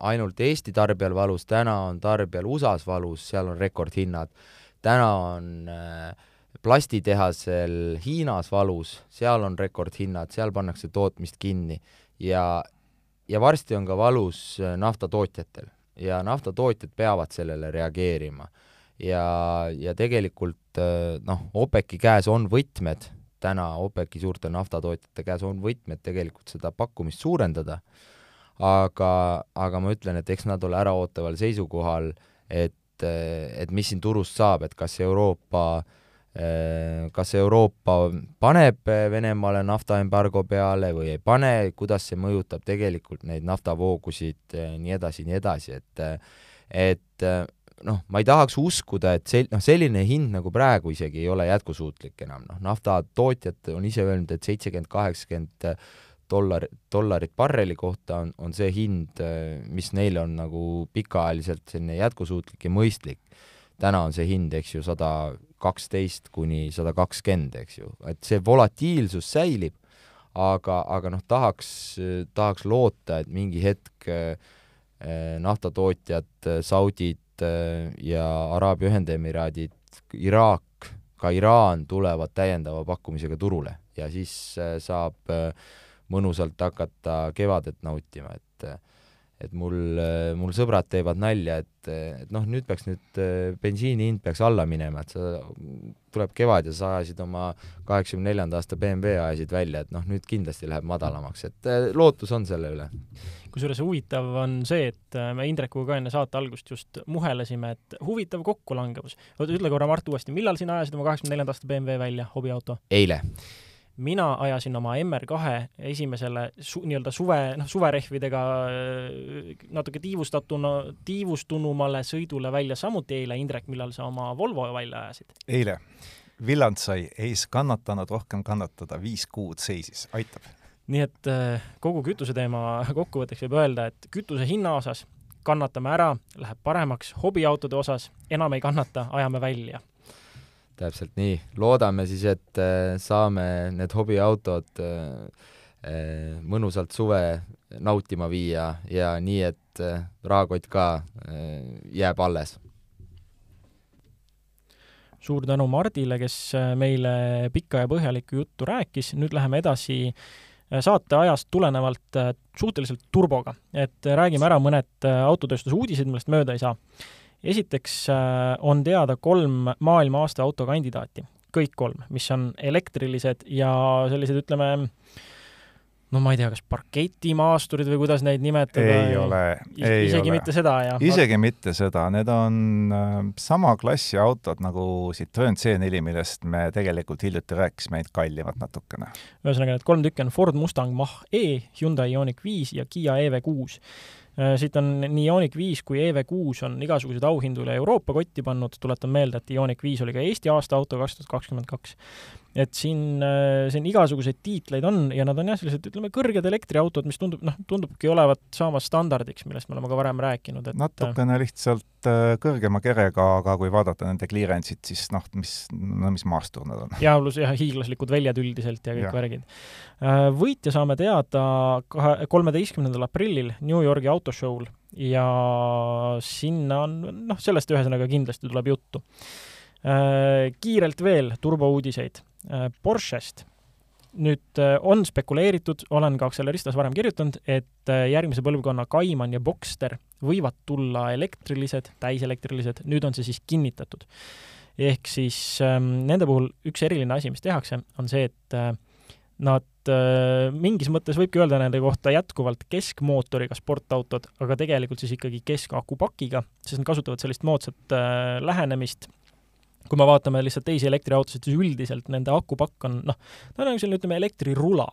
ainult Eesti tarbijal valus, täna on tarbijal USA-s valus, seal on rekordhinnad, täna on äh, plastitehasel Hiinas valus, seal on rekordhinnad, seal pannakse tootmist kinni. Ja, ja varsti on ka valus äh, naftatootjatel. Ja naftatootjad peavad sellele reageerima. ja, ja tegelikult äh, noh, OPEC-i käes on võtmed täna OPEC-i suurte naftatootjate käes on võtmed tegelikult seda pakkumist suurendada, aga, aga ma ütlen, et eks nad ole äraootaval seisukohal, et, et mis siin turust saab, et kas Euroopa kas Euroopa paneb Venemaale naftaembargo peale või ei pane, kuidas see mõjutab tegelikult neid naftavoogusid, nii edasi, nii edasi, et et noh, ma ei tahaks uskuda, et sel-, noh, selline hind nagu praegu isegi ei ole jätkusuutlik enam, noh, naftatootjad on ise öelnud, et seitsekümmend, kaheksakümmend dollar, dollarit barreli kohta on, on see hind, mis neile on nagu pikaajaliselt selline jätkusuutlik ja mõistlik. täna on see hind, eks ju, sada kaksteist kuni sada kakskümmend, eks ju, et see volatiilsus säilib, aga, aga noh, tahaks, tahaks loota, et mingi hetk eh, naftatootjad, Saudid, ja Araabia Ühendemiraadid, Iraak, ka Iraan tulevad täiendava pakkumisega turule. Ja siis äh, saab äh, mõnusalt hakata kevadet nautima, et et mul, mul sõbrad teevad nalja, et, et noh, nüüd peaks nüüd bensiini hind peaks alla minema, et sa, tuleb kevad ja sa ajasid oma kaheksakümne neljanda aasta BMW ajasid välja, et noh, nüüd kindlasti läheb madalamaks, et lootus on selle üle kusjuures huvitav on see, et äh, me Indrekuga ka enne saate algust just muhelesime, et huvitav kokkulangevus. oota, ütle korra, Mart, uuesti, millal sina ajasid oma kaheksakümne neljanda aasta BMW välja, hobiauto? eile mina ajasin oma MR2 esimesele su, nii-öelda suve, noh, suverehvidega äh, natuke tiivustatuna, tiivustunumale sõidule välja samuti eile. Indrek, millal sa oma Volvo välja ajasid? eile. Villand sai ees kannatanud rohkem kannatada, viis kuud seisis, aitab nii et äh, kogu kütuseteema kokkuvõtteks võib öelda, et kütuse hinna osas kannatame ära, läheb paremaks, hobiautode osas enam ei kannata, ajame välja. täpselt nii, loodame siis, et äh, saame need hobiautod äh, mõnusalt suve nautima viia ja nii, et rahakott ka jääb alles. Suur tänu Mardile, kes meile pikka ja põhjalikku juttu rääkis, nüüd läheme edasi Äh, saate ajast tulenevalt äh, suhteliselt turboga, et äh, räägime ära mõned autotööstuse uudised, millest mööda ei saa. esiteks on teada kolm maailma aasta auto kandidaati, kõik kolm, mis on elektrilised ja sellised, ütleme, no ma ei tea, kas parketimaasturid või kuidas neid nimetada. ei ole, ei isegi ole. mitte seda, jah? isegi mitte seda, need on äh, sama klassi autod nagu Citroen C4, millest me tegelikult hiljuti rääkisime, ainult kallimad natukene. ühesõnaga, need kolm tükki on Ford Mustang Mach-E, Hyundai Ioniq viis ja Kiia EV6 äh, siit on nii Ioniq viis kui EV6 on igasuguseid auhindu üle Euroopa kotti pannud, tuletan meelde, et Ioniq viis oli ka Eesti aasta auto kaks tuhat kakskümmend kaks et siin, äh, siin igasuguseid tiitleid on ja nad on jah, sellised ütleme, kõrged elektriautod, mis tundub, noh, tundubki olevat saamas standardiks, millest me oleme ka varem rääkinud, et natukene lihtsalt äh, kõrgema kerega, aga kui vaadata nende clearance'it, siis noh, mis, no mis maastur nad on. jaa, pluss jah, hiiglaslikud väljad üldiselt ja kõik ja. värgid. Äh, võitja saame teada kahe, kolmeteistkümnendal aprillil New Yorgi autoshow'l ja sinna on, noh, sellest ühesõnaga kindlasti tuleb juttu kiirelt veel turbouudiseid Äh, Porschest. nüüd äh, on spekuleeritud, olen ka Acceleristas varem kirjutanud, et äh, järgmise põlvkonna Cayman ja Boxster võivad tulla elektrilised, täiselektrilised, nüüd on see siis kinnitatud. ehk siis ähm, nende puhul üks eriline asi, mis tehakse, on see, et äh, nad äh, mingis mõttes võibki öelda nende kohta jätkuvalt keskmootoriga sportautod, aga tegelikult siis ikkagi keskakupakiga, sest nad kasutavad sellist moodsat äh, lähenemist kui me vaatame lihtsalt teisi elektriautosid, siis üldiselt nende akupakk on noh, ta on nagu selline, ütleme, elektrirula.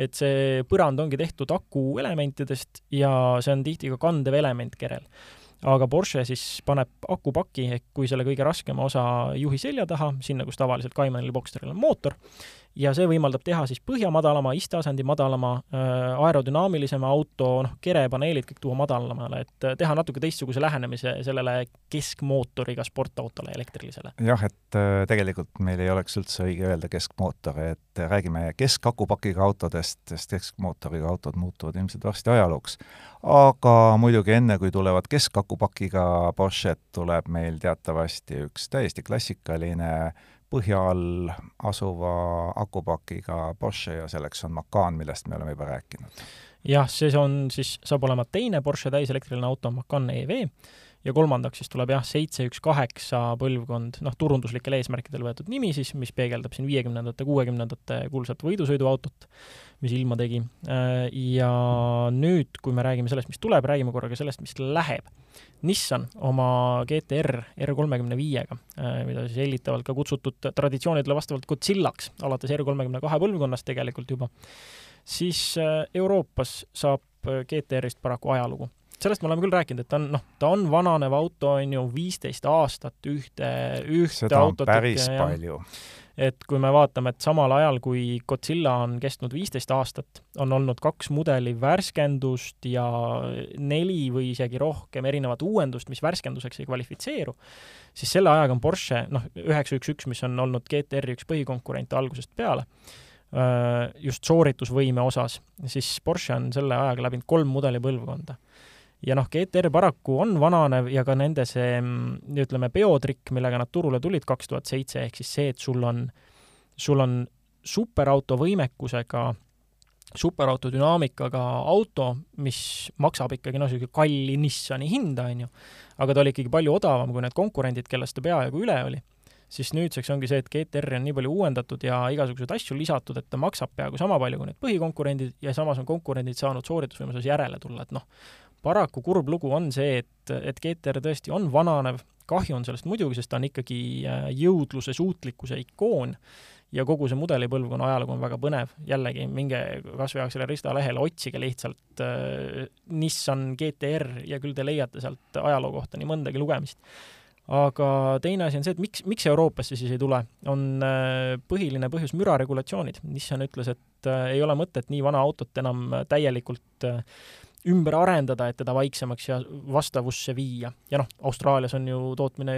et see põrand ongi tehtud akuelementidest ja see on tihti ka kandev element kerel. aga Porsche siis paneb akupaki ehk kui selle kõige raskema osa juhi selja taha, sinna, kus tavaliselt Caymanil ja Boxsteril on mootor, ja see võimaldab teha siis põhja madalama, isteasendi madalama äh,, aerodünaamilisema auto, noh, kerepaneelid kõik tuua madalamale, et äh, teha natuke teistsuguse lähenemise sellele keskmootoriga sportautole elektrilisele. jah, et äh, tegelikult meil ei oleks üldse õige öelda keskmootor, et räägime keskakupakiga autodest, sest keskmootoriga autod muutuvad ilmselt varsti ajalooks. aga muidugi enne, kui tulevad keskakupakiga Porsche'd, tuleb meil teatavasti üks täiesti klassikaline põhja all asuva akupakiga Porsche ja selleks on Macan, millest me oleme juba rääkinud. jah, see on siis, saab olema teine Porsche täiselektriline auto, Macan EV, ja kolmandaks siis tuleb jah, seitse üks kaheksa põlvkond, noh, turunduslikel eesmärkidel võetud nimi siis, mis peegeldab siin viiekümnendate, kuuekümnendate kuulsat võidusõiduautot, mis ilma tegi. Ja nüüd, kui me räägime sellest, mis tuleb, räägime korraga sellest, mis läheb Nissan oma GTR R35-ga, äh, mida siis hellitavalt ka kutsutud traditsioonidele vastavalt Godzillaks, alates R32 põlvkonnast tegelikult juba, siis äh, Euroopas saab äh, GTR-ist paraku ajalugu sellest me oleme küll rääkinud, et ta on, noh, ta on vananev auto, on ju, viisteist aastat ühte, ühte seda autot. päris ja, palju et kui me vaatame, et samal ajal, kui Godzilla on kestnud viisteist aastat, on olnud kaks mudeli värskendust ja neli või isegi rohkem erinevat uuendust, mis värskenduseks ei kvalifitseeru, siis selle ajaga on Porsche, noh, üheksa üks üks, mis on olnud GTR-i üks põhikonkurente algusest peale, just sooritusvõime osas, siis Porsche on selle ajaga läbinud kolm mudeli põlvkonda ja noh, GTR paraku on vananev ja ka nende see, mm, ütleme, peotrikk, millega nad turule tulid kaks tuhat seitse, ehk siis see, et sul on, sul on superauto võimekusega, superauto dünaamikaga auto, mis maksab ikkagi noh, niisugune kalli Nissani hinda, on ju, aga ta oli ikkagi palju odavam kui need konkurendid, kellest ta peaaegu üle oli siis nüüdseks ongi see, et GTR-i on nii palju uuendatud ja igasuguseid asju lisatud, et ta maksab peaaegu sama palju kui need põhikonkurendid ja samas on konkurendid saanud sooritusvõimeluses järele tulla, et noh, paraku kurb lugu on see, et, et GTR tõesti on vananev, kahju on sellest muidugi, sest ta on ikkagi äh, jõudluse, suutlikkuse ikoon ja kogu see mudelipõlvkonna ajalugu on väga põnev, jällegi minge kas või selle Rista lehele, otsige lihtsalt äh, Nissan GTR ja küll te leiate sealt ajaloo kohta nii mõndagi lugemist. aga teine asi on see, et miks, miks Euroopasse siis ei tule, on äh, põhiline põhjus müraregulatsioonid. Nissan ütles, et äh, ei ole mõtet nii vana autot enam täielikult äh, ümber arendada, et teda vaiksemaks ja vastavusse viia. ja noh, Austraalias on ju tootmine,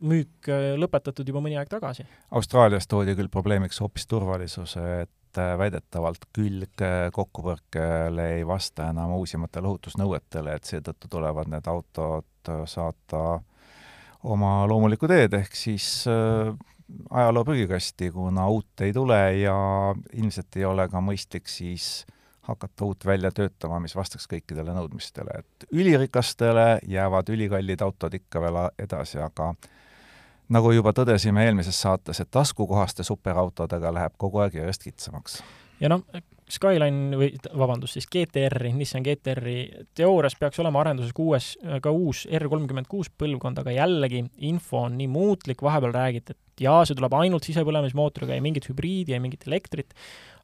müük äh, lõpetatud juba mõni aeg tagasi. Austraalias toodi küll probleemiks hoopis turvalisuse, et äh, väidetavalt külg äh, kokkupõrkele ei vasta enam uusimatele ohutusnõuetele, et seetõttu tulevad need autod saata oma loomulikku teed, ehk siis äh, ajaloo prügikasti, kuna uut ei tule ja ilmselt ei ole ka mõistlik siis äh, hakata uut välja töötama, mis vastaks kõikidele nõudmistele, et ülirikastele jäävad ülikallid autod ikka veel edasi, aga nagu juba tõdesime eelmises saates, et taskukohaste superautodega läheb kogu aeg järjest kitsamaks. ja noh, Skyline või vabandust, siis GTR-i, Nissan GTR-i teoorias peaks olema arenduses kuues, ka uus R kolmkümmend kuus põlvkond, aga jällegi info on nii muutlik, vahepeal räägiti, et jaa, see tuleb ainult sisepõlemismootoriga, ei mingit hübriidi, ei mingit elektrit,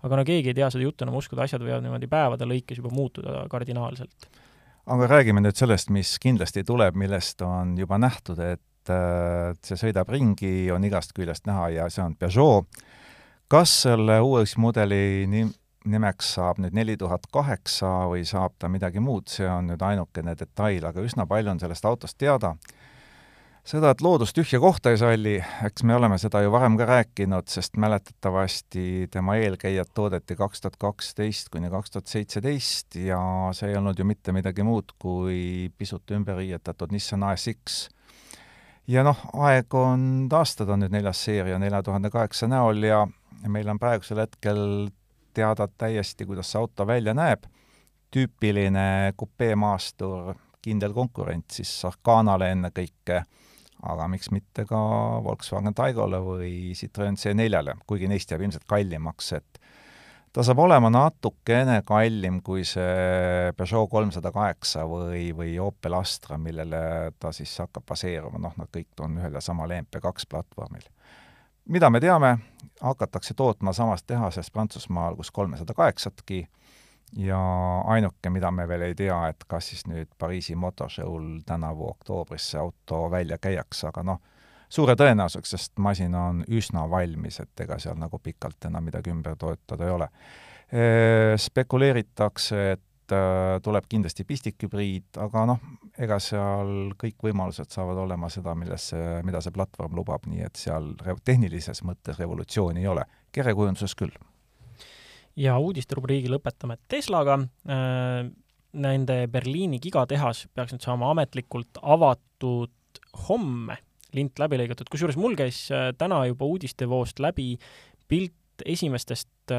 aga no keegi ei tea seda juttu enam uskuda, asjad võivad niimoodi päevade lõikes juba muutuda kardinaalselt. aga räägime nüüd sellest, mis kindlasti tuleb, millest on juba nähtud, et äh, see sõidab ringi, on igast küljest näha ja see on Peugeot kas selle uuismudeli nim-, nimeks saab nüüd neli tuhat kaheksa või saab ta midagi muud, see on nüüd ainukene detail, aga üsna palju on sellest autost teada. Seda, et loodus tühja kohta ei salli, eks me oleme seda ju varem ka rääkinud, sest mäletatavasti tema eelkäijad toodeti kaks tuhat kaksteist kuni kaks tuhat seitseteist ja see ei olnud ju mitte midagi muud kui pisut ümber riietatud Nissan ASX ja noh, aeg on taastada nüüd neljas seeria nelja tuhande kaheksa näol ja meil on praegusel hetkel teada täiesti, kuidas see auto välja näeb, tüüpiline kupeemaastur, kindel konkurent siis Arcanale ennekõike, aga miks mitte ka Volkswagen Taigole või Citroen C4-le, kuigi neist jääb ilmselt kallimaks, et ta saab olema natukene kallim kui see Peugeot kolmsada kaheksa või, või Opel Astra, millele ta siis hakkab baseeruma, noh, nad kõik on ühel ja samal EMP2 platvormil. Mida me teame, hakatakse tootma samas tehases Prantsusmaal, kus kolmesada kaheksatki, ja ainuke, mida me veel ei tea, et kas siis nüüd Pariisi motoshow'l tänavu oktoobris see auto välja käiakse, aga noh, suure tõenäosusega, sest masin on üsna valmis, et ega seal nagu pikalt enam midagi ümber toetada ei ole. Spekuleeritakse, et Äh, tuleb kindlasti pistikhübriid, aga noh, ega seal kõik võimalused saavad olema seda, millesse, mida see platvorm lubab, nii et seal tehnilises mõttes revolutsiooni ei ole. kerekujunduses küll. Ja uudisterubriigi lõpetame Teslaga. Äh, nende Berliini gigatehas peaks nüüd saama ametlikult avatud homme, lint läbi lõigatud, kusjuures mul käis äh, täna juba uudistevoost läbi pilt esimestest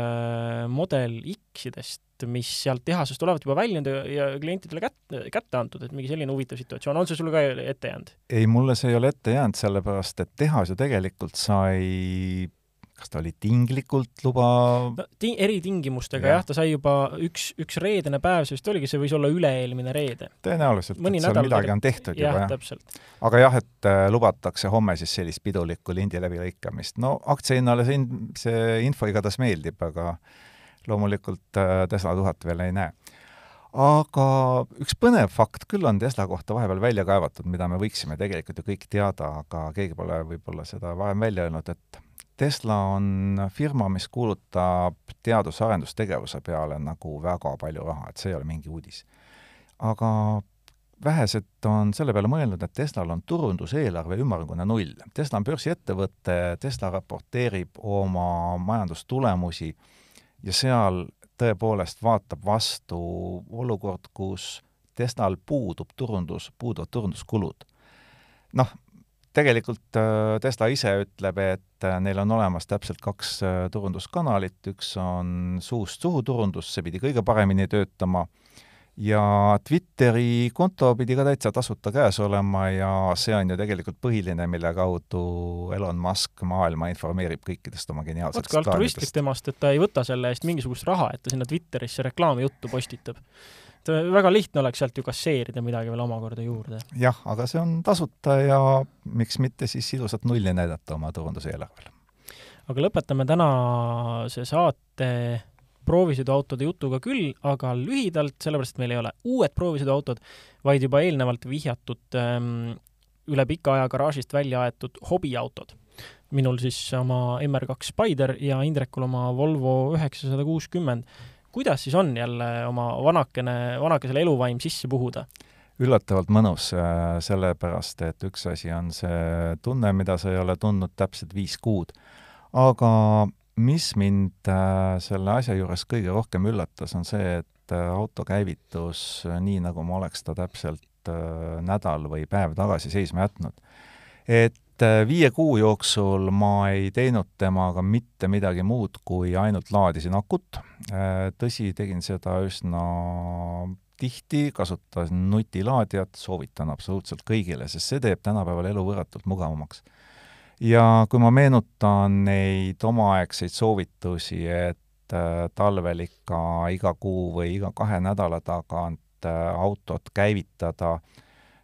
Model X-idest, mis sealt tehasest olevat juba väljunud ja klientidele kätte, kätte antud, et mingi selline huvitav situatsioon, on see sulle ka ette jäänud? ei, mulle see ei ole ette jäänud, sellepärast et tehas ju tegelikult sai kas ta oli tinglikult luba no, ti-, eritingimustega ja. jah, ta sai juba üks, üks reedene päev, see vist oligi, see võis olla üle-eelmine reede. tõenäoliselt, et seal midagi on tehtud jah, juba, jah. aga jah, et äh, lubatakse homme siis sellist pidulikku lindi läbilõikamist. no aktsiahinnale see in-, see info igatahes meeldib, aga loomulikult äh, Tesla tuhat veel ei näe. aga üks põnev fakt küll on Tesla kohta vahepeal välja kaevatud, mida me võiksime tegelikult ju kõik teada, aga keegi pole võib-olla seda varem välja öelnud, et Tesla on firma, mis kuulutab teadus-arendustegevuse peale nagu väga palju raha, et see ei ole mingi uudis. aga vähesed on selle peale mõelnud, et Teslal on turunduseelarve ümmargune null. Tesla on börsiettevõte, Tesla raporteerib oma majandustulemusi ja seal tõepoolest vaatab vastu olukord, kus Teslal puudub turundus, puuduvad turunduskulud. noh, tegelikult äh, Tesla ise ütleb, et äh, neil on olemas täpselt kaks äh, turunduskanalit, üks on suust suhu turundus, see pidi kõige paremini töötama ja Twitteri konto pidi ka täitsa tasuta käes olema ja see on ju tegelikult põhiline, mille kaudu Elon Musk maailma informeerib kõikidest oma geniaalsetest plaanidest. altruistlik temast, et ta ei võta selle eest mingisugust raha, et ta sinna Twitterisse reklaamijuttu postitab. Väga lihtne oleks sealt ju kasseerida midagi veel omakorda juurde. jah, aga see on tasuta ja miks mitte siis ilusat nulli näidata oma turunduseelarvel. aga lõpetame tänase saate proovisõiduautode jutuga küll, aga lühidalt, sellepärast et meil ei ole uued proovisõiduautod, vaid juba eelnevalt vihjatud ähm, üle pika aja garaažist välja aetud hobiautod. minul siis oma MR2 Spider ja Indrekul oma Volvo üheksasada kuuskümmend. Kuidas siis on jälle oma vanakene, vanakesele eluvaim sisse puhuda? üllatavalt mõnus, äh, sellepärast et üks asi on see tunne, mida sa ei ole tundnud täpselt viis kuud, aga mis mind äh, selle asja juures kõige rohkem üllatas, on see, et äh, auto käivitus nii, nagu ma oleks ta täpselt nädal või päev tagasi seisma jätnud. et viie kuu jooksul ma ei teinud temaga mitte midagi muud, kui ainult laadisin akut. tõsi, tegin seda üsna tihti, kasutasin nutilaadijat, soovitan absoluutselt kõigile, sest see teeb tänapäeval elu võrratult mugavamaks ja kui ma meenutan neid omaaegseid soovitusi, et äh, talvel ikka iga kuu või iga kahe nädala tagant äh, autot käivitada,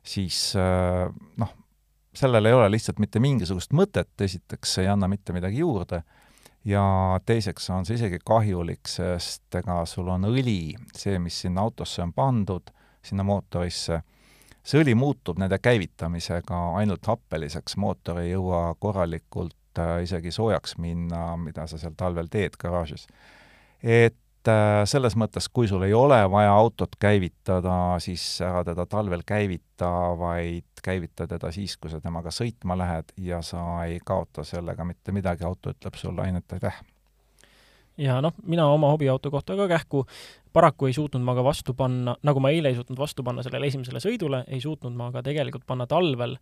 siis äh, noh, sellel ei ole lihtsalt mitte mingisugust mõtet, esiteks see ei anna mitte midagi juurde, ja teiseks on see isegi kahjulik, sest ega sul on õli, see, mis sinna autosse on pandud, sinna mootorisse, see õli muutub nende käivitamisega ainult happeliseks, mootor ei jõua korralikult äh, isegi soojaks minna, mida sa seal talvel teed garaažis. et selles mõttes, kui sul ei ole vaja autot käivitada, siis ära teda talvel käivita, vaid käivita teda siis, kui sa temaga sõitma lähed ja sa ei kaota sellega mitte midagi, auto ütleb sulle ainult aitäh ja noh, mina oma hobiauto kohta ka kähku paraku ei suutnud ma ka vastu panna, nagu ma eile ei suutnud vastu panna sellele esimesele sõidule, ei suutnud ma ka tegelikult panna talvel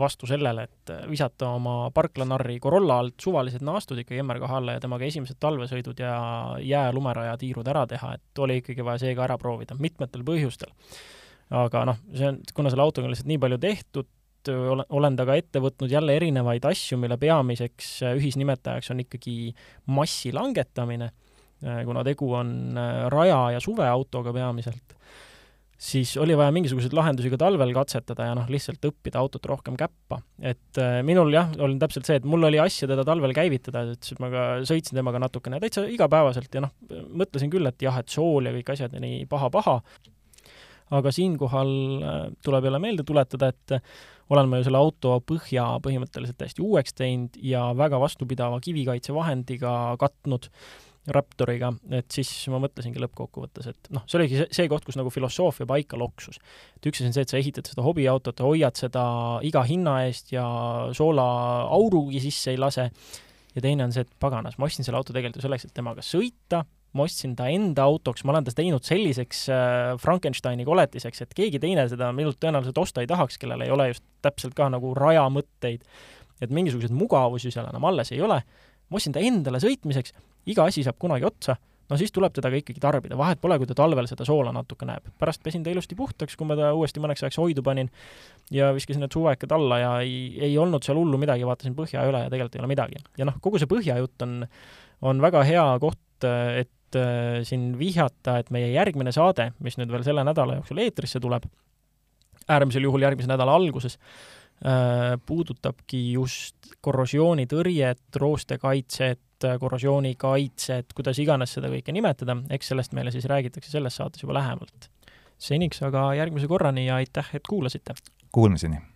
vastu sellele, et visata oma parklanarri Corolla alt suvalised naastud ikkagi MR2 alla ja temaga esimesed talvesõidud ja jää, lumeraja tiirud ära teha, et oli ikkagi vaja see ka ära proovida, mitmetel põhjustel. aga noh, see on, kuna selle autoga on lihtsalt nii palju tehtud, olen, olen temaga ette võtnud jälle erinevaid asju, mille peamiseks ühisnimetajaks on ikkagi massi langetamine Äh, kuna tegu on äh, raja- ja suveautoga peamiselt, siis oli vaja mingisuguseid lahendusi ka talvel katsetada ja noh, lihtsalt õppida autot rohkem käppa. et äh, minul jah, oli täpselt see, et mul oli asja teda talvel käivitada, et siis ma ka sõitsin temaga natukene täitsa igapäevaselt ja noh, mõtlesin küll, et jah, et sool ja kõik asjad ja nii paha-paha, aga siinkohal tuleb jälle meelde tuletada, et olen ma ju selle auto põhja põhimõtteliselt täiesti uueks teinud ja väga vastupidava kivikaitsevahendiga katnud Raptoriga, et siis ma mõtlesingi lõppkokkuvõttes, et noh, see oligi see, see koht, kus nagu filosoofia paika loksus. et üks asi on see, et sa ehitad seda hobiautot, hoiad seda iga hinna eest ja soolaaurugi sisse ei lase, ja teine on see, et paganas, ma ostsin selle auto tegelikult ju selleks, et temaga sõita, ma ostsin ta enda autoks, ma olen ta teinud selliseks äh, Frankensteini koletiseks, et keegi teine seda minult tõenäoliselt osta ei tahaks, kellel ei ole just täpselt ka nagu rajamõtteid. et mingisuguseid mugavusi seal enam alles ei ole, ma ostsin ta endale sõitmiseks iga asi saab kunagi otsa, no siis tuleb teda ka ikkagi tarbida, vahet pole, kui ta talvel seda soola natuke näeb. pärast pesin ta ilusti puhtaks, kui ma ta uuesti mõneks ajaks hoidu panin ja viskasin need suvekad alla ja ei, ei olnud seal hullu midagi, vaatasin põhja üle ja tegelikult ei ole midagi. ja noh, kogu see põhja jutt on, on väga hea koht, et äh, siin vihjata, et meie järgmine saade, mis nüüd veel selle nädala jooksul eetrisse tuleb, äärmisel juhul järgmise nädala alguses, äh, puudutabki just korrosioonitõrjet, roostekaitset, korrosioonikaitset, kuidas iganes seda kõike nimetada, eks sellest meile siis räägitakse selles saates juba lähemalt. seniks aga järgmise korrani ja aitäh, et kuulasite! Kuulmiseni!